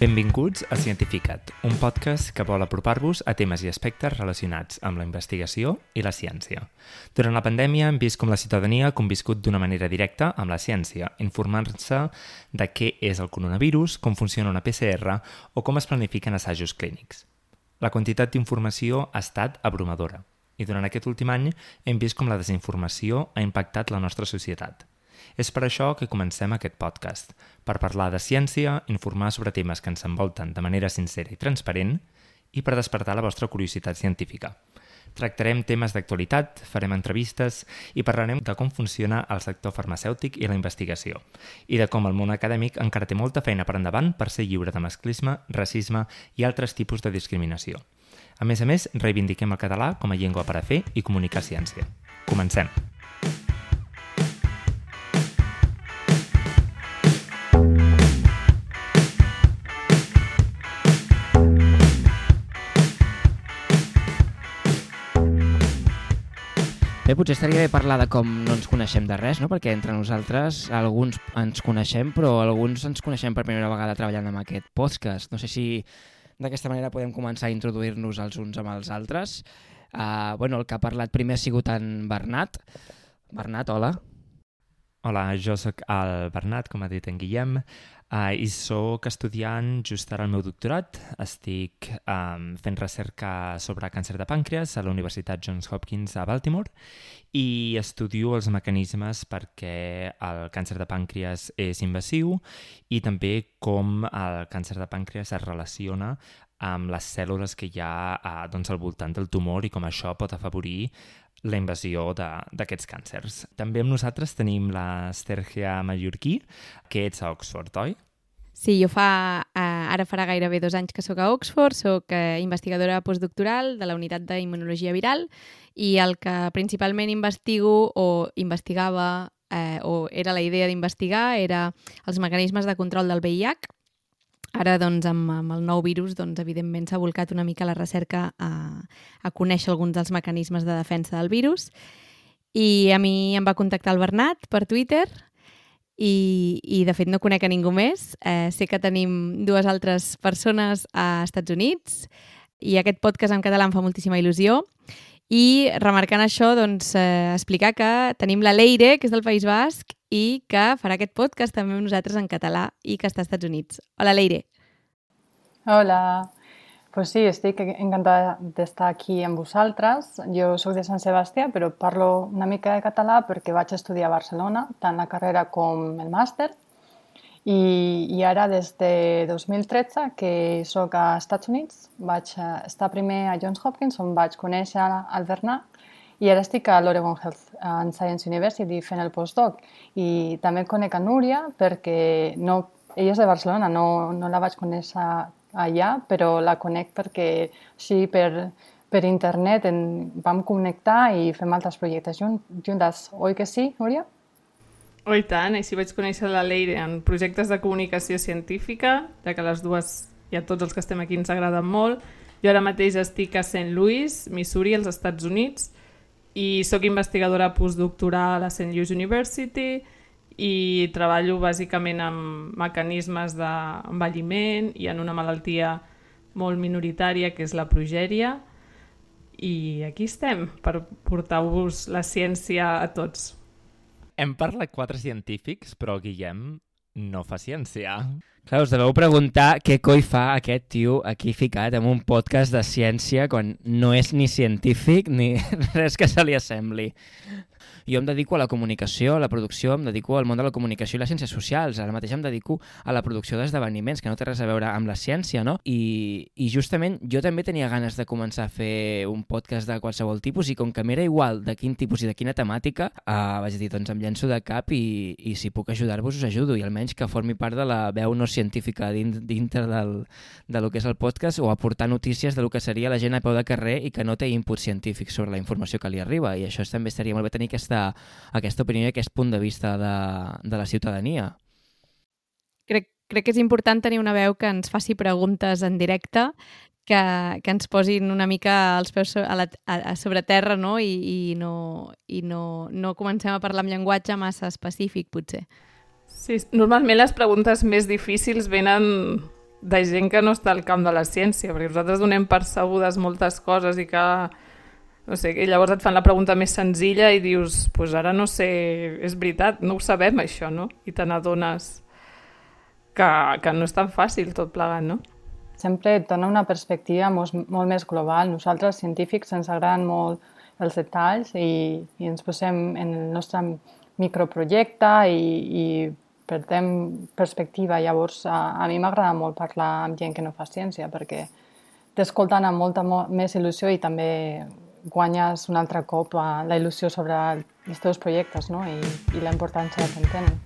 Benvinguts a Cientificat, un podcast que vol apropar-vos a temes i aspectes relacionats amb la investigació i la ciència. Durant la pandèmia hem vist com la ciutadania ha conviscut d'una manera directa amb la ciència, informant-se de què és el coronavirus, com funciona una PCR o com es planifiquen assajos clínics. La quantitat d'informació ha estat abrumadora i durant aquest últim any hem vist com la desinformació ha impactat la nostra societat. És per això que comencem aquest podcast, per parlar de ciència, informar sobre temes que ens envolten de manera sincera i transparent i per despertar la vostra curiositat científica. Tractarem temes d'actualitat, farem entrevistes i parlarem de com funciona el sector farmacèutic i la investigació i de com el món acadèmic encara té molta feina per endavant per ser lliure de masclisme, racisme i altres tipus de discriminació. A més a més, reivindiquem el català com a llengua per a fer i comunicar ciència. Comencem! Bé, potser estaria bé parlar de com no ens coneixem de res, no? perquè entre nosaltres alguns ens coneixem, però alguns ens coneixem per primera vegada treballant amb aquest podcast. No sé si d'aquesta manera podem començar a introduir-nos els uns amb els altres. Uh, bueno, el que ha parlat primer ha sigut en Bernat. Bernat, hola. Hola, jo sóc el Bernat, com ha dit en Guillem. Uh, I sóc estudiant just ara al meu doctorat. Estic um, fent recerca sobre càncer de pàncreas a la Universitat Johns Hopkins a Baltimore i estudio els mecanismes perquè el càncer de pàncreas és invasiu i també com el càncer de pàncreas es relaciona amb les cèl·lules que hi ha uh, doncs, al voltant del tumor i com això pot afavorir la invasió d'aquests càncers. També amb nosaltres tenim la Sergia Mallorquí, que ets a Oxford, oi? Sí, jo fa, eh, ara farà gairebé dos anys que sóc a Oxford, sóc eh, investigadora postdoctoral de la unitat d'immunologia viral i el que principalment investigo o investigava eh, o era la idea d'investigar era els mecanismes de control del VIH. Ara, doncs, amb, amb el nou virus, doncs, evidentment s'ha volcat una mica la recerca a, a conèixer alguns dels mecanismes de defensa del virus. I a mi em va contactar el Bernat per Twitter i, i de fet no conec a ningú més. Eh, sé que tenim dues altres persones a Estats Units i aquest podcast en català em fa moltíssima il·lusió. I remarcant això, doncs, eh, explicar que tenim la Leire, que és del País Basc, i que farà aquest podcast també amb nosaltres en català i que està als Estats Units. Hola, Leire. Hola. Pues sí, estic encantada d'estar aquí amb vosaltres. Jo sóc de Sant Sebastià, però parlo una mica de català perquè vaig estudiar a Barcelona, tant la carrera com el màster. I, i ara, des de 2013, que sóc als Estats Units, vaig estar primer a Johns Hopkins, on vaig conèixer el Bernat, i ara estic a l'Oregon Health and Science University fent el postdoc. I també conec a Núria perquè no, ella és de Barcelona, no, no la vaig conèixer allà, però la conec perquè així per, per internet en, vam connectar i fem altres projectes juntes. Oi que sí, Núria? Oh, i tant, així vaig conèixer la Leire en projectes de comunicació científica, ja que les dues i a tots els que estem aquí ens agraden molt. Jo ara mateix estic a St. Louis, Missouri, als Estats Units, i sóc investigadora postdoctoral a St. Louis University, i treballo bàsicament amb mecanismes d'envelliment i en una malaltia molt minoritària que és la progèria i aquí estem per portar-vos la ciència a tots. Hem parlat quatre científics, però Guillem no fa ciència. Clar, us deveu preguntar què coi fa aquest tio aquí ficat en un podcast de ciència quan no és ni científic ni res que se li assembli jo em dedico a la comunicació, a la producció, em dedico al món de la comunicació i les ciències socials. Ara mateix em dedico a la producció d'esdeveniments, que no té res a veure amb la ciència, no? I, I justament jo també tenia ganes de començar a fer un podcast de qualsevol tipus i com que m'era igual de quin tipus i de quina temàtica, eh, vaig dir, doncs em llenço de cap i, i si puc ajudar-vos us ajudo i almenys que formi part de la veu no científica dintre del, de lo que és el podcast o aportar notícies de lo que seria la gent a peu de carrer i que no té input científic sobre la informació que li arriba i això també estaria molt bé tenir aquesta aquesta opinió i aquest punt de vista de, de la ciutadania. Crec, crec que és important tenir una veu que ens faci preguntes en directe, que, que ens posin una mica els peus a la, a, a sobre terra no? I, i, no, i no, no comencem a parlar amb llenguatge massa específic, potser. Sí, normalment les preguntes més difícils venen de gent que no està al camp de la ciència, perquè nosaltres donem percebudes moltes coses i que no sé, i llavors et fan la pregunta més senzilla i dius, pues ara no sé, és veritat, no ho sabem això, no? I te n'adones que, que no és tan fàcil tot plegat, no? Sempre et dona una perspectiva molt, molt més global. Nosaltres, científics, ens agraden molt els detalls i, i ens posem en el nostre microprojecte i, i perdem perspectiva. Llavors, a, a mi m'agrada molt parlar amb gent que no fa ciència perquè t'escolten amb molta més il·lusió i també guanyes un altre cop la il·lusió sobre els teus projectes no? I, i la importància que en tenen.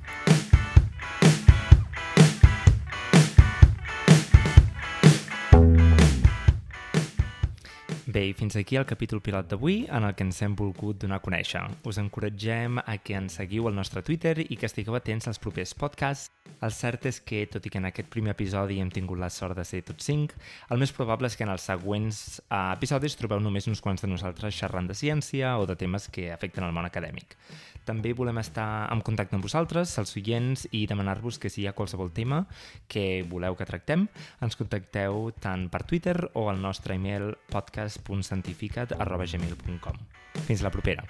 Bé, fins aquí el capítol pilot d'avui en el que ens hem volgut donar a conèixer. Us encoratgem a que ens seguiu al nostre Twitter i que estigueu atents als propers podcasts. El cert és que, tot i que en aquest primer episodi hem tingut la sort de ser tots cinc, el més probable és que en els següents uh, episodis trobeu només uns quants de nosaltres xerrant de ciència o de temes que afecten el món acadèmic. També volem estar en contacte amb vosaltres, els oients, i demanar-vos que si hi ha qualsevol tema que voleu que tractem, ens contacteu tant per Twitter o al nostre email podcast www.cientificat.gmail.com Fins la propera!